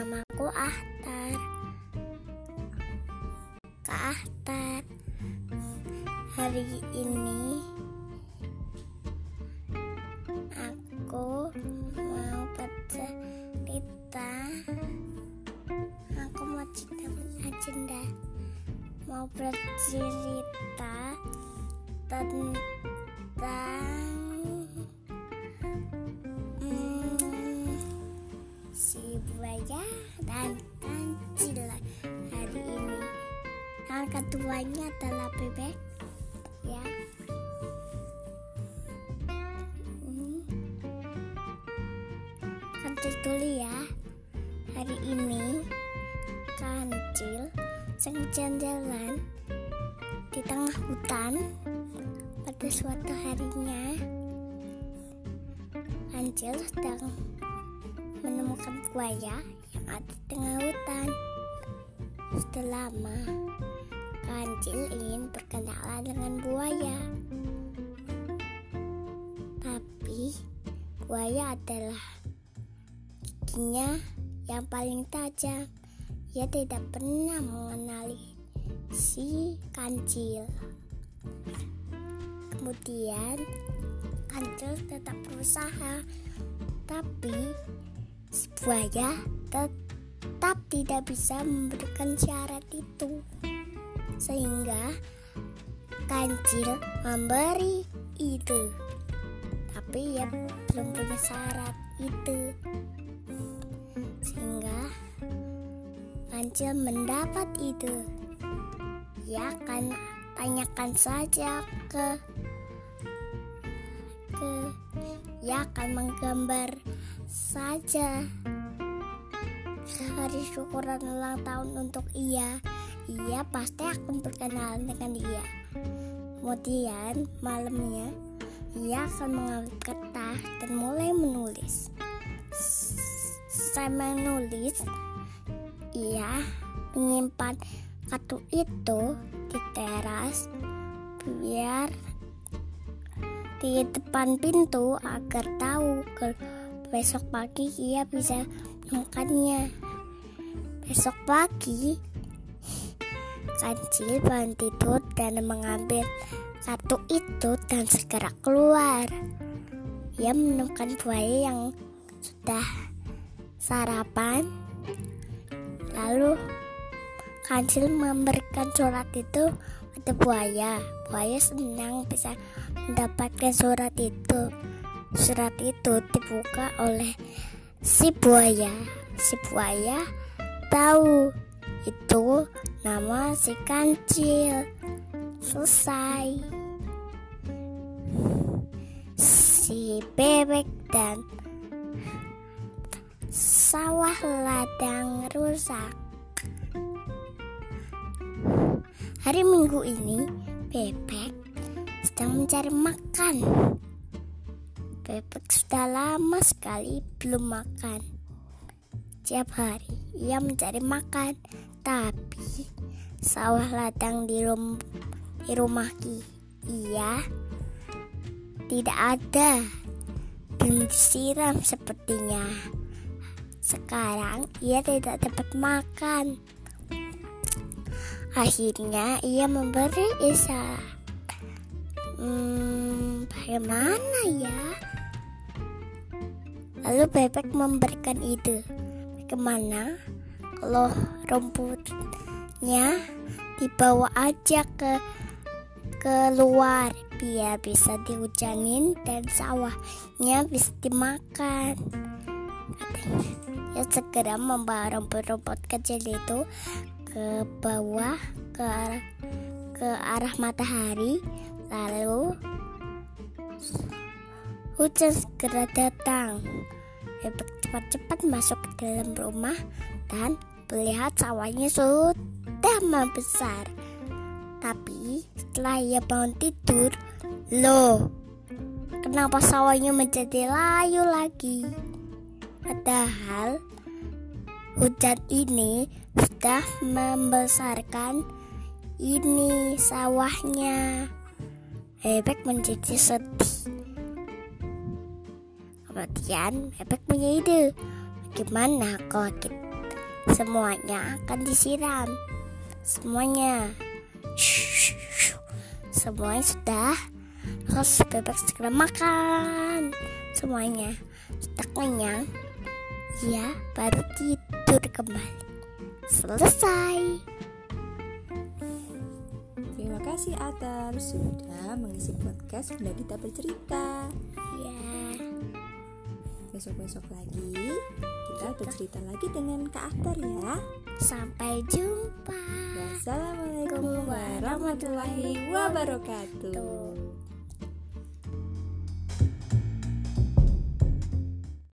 Namaku Ahtar. Kak Ahtar. Hari ini aku mau bercerita. Aku mau cerita agenda. Mau bercerita tentang Yang keduanya adalah bebek, ya. Kancil dulu ya. Hari ini kancil sedang jalan di tengah hutan pada suatu harinya. Kancil sedang menemukan buaya yang ada di tengah hutan. Sudah lama kancil ingin berkenalan dengan buaya tapi buaya adalah giginya yang paling tajam ia tidak pernah mengenali si kancil. Kemudian kancil tetap berusaha, tapi si buaya tetap tidak bisa memberikan syarat itu. Sehingga kancil memberi itu. Tapi ia belum punya syarat itu. Sehingga Kancil mendapat itu. Ya akan tanyakan saja ke ke ya akan menggambar saja hari syukuran ulang tahun untuk ia. Ia pasti akan berkenalan dengan dia. Kemudian malamnya ia akan mengambil kertas dan mulai menulis. Saya menulis ia menyimpan kartu itu di teras biar di depan pintu agar tahu ke besok pagi ia bisa menemukannya. Besok pagi kancil bangun tidur dan mengambil kartu itu dan segera keluar. Ia menemukan buaya yang sudah sarapan Lalu kancil memberikan surat itu pada buaya. Buaya senang bisa mendapatkan surat itu. Surat itu dibuka oleh si buaya. Si buaya tahu itu nama si kancil. Selesai. Si bebek dan sawah ladang rusak. Hari Minggu ini, bebek sedang mencari makan. Bebek sudah lama sekali belum makan. Tiap hari ia mencari makan, tapi sawah ladang di, rum di rumah ia tidak ada dan disiram sepertinya. Sekarang ia tidak dapat makan. Akhirnya ia memberi isyarat. Hmm, bagaimana ya? Lalu bebek memberikan ide. Bagaimana kalau rumputnya dibawa aja ke keluar biar bisa dihujanin dan sawahnya bisa dimakan. Ya segera membawa rumput-rumput kecil itu ke bawah ke arah, ke arah matahari lalu hujan segera datang cepat-cepat masuk ke dalam rumah dan melihat sawahnya sudah membesar tapi setelah ia bangun tidur loh kenapa sawahnya menjadi layu lagi Padahal hujan ini sudah membesarkan ini sawahnya. Bebek menjadi sedih. Kemudian Bebek punya ide. Bagaimana kalau kita semuanya akan disiram? Semuanya. Semuanya sudah Terus bebek segera makan Semuanya Sudah kenyang Ya baru tidur kembali Selesai Terima kasih Atar sudah mengisi podcast Bunda Dita bercerita. Ya Besok-besok lagi kita bercerita lagi dengan Kak Atar ya. Sampai jumpa Wassalamualaikum warahmatullahi wabarakatuh. Tuh.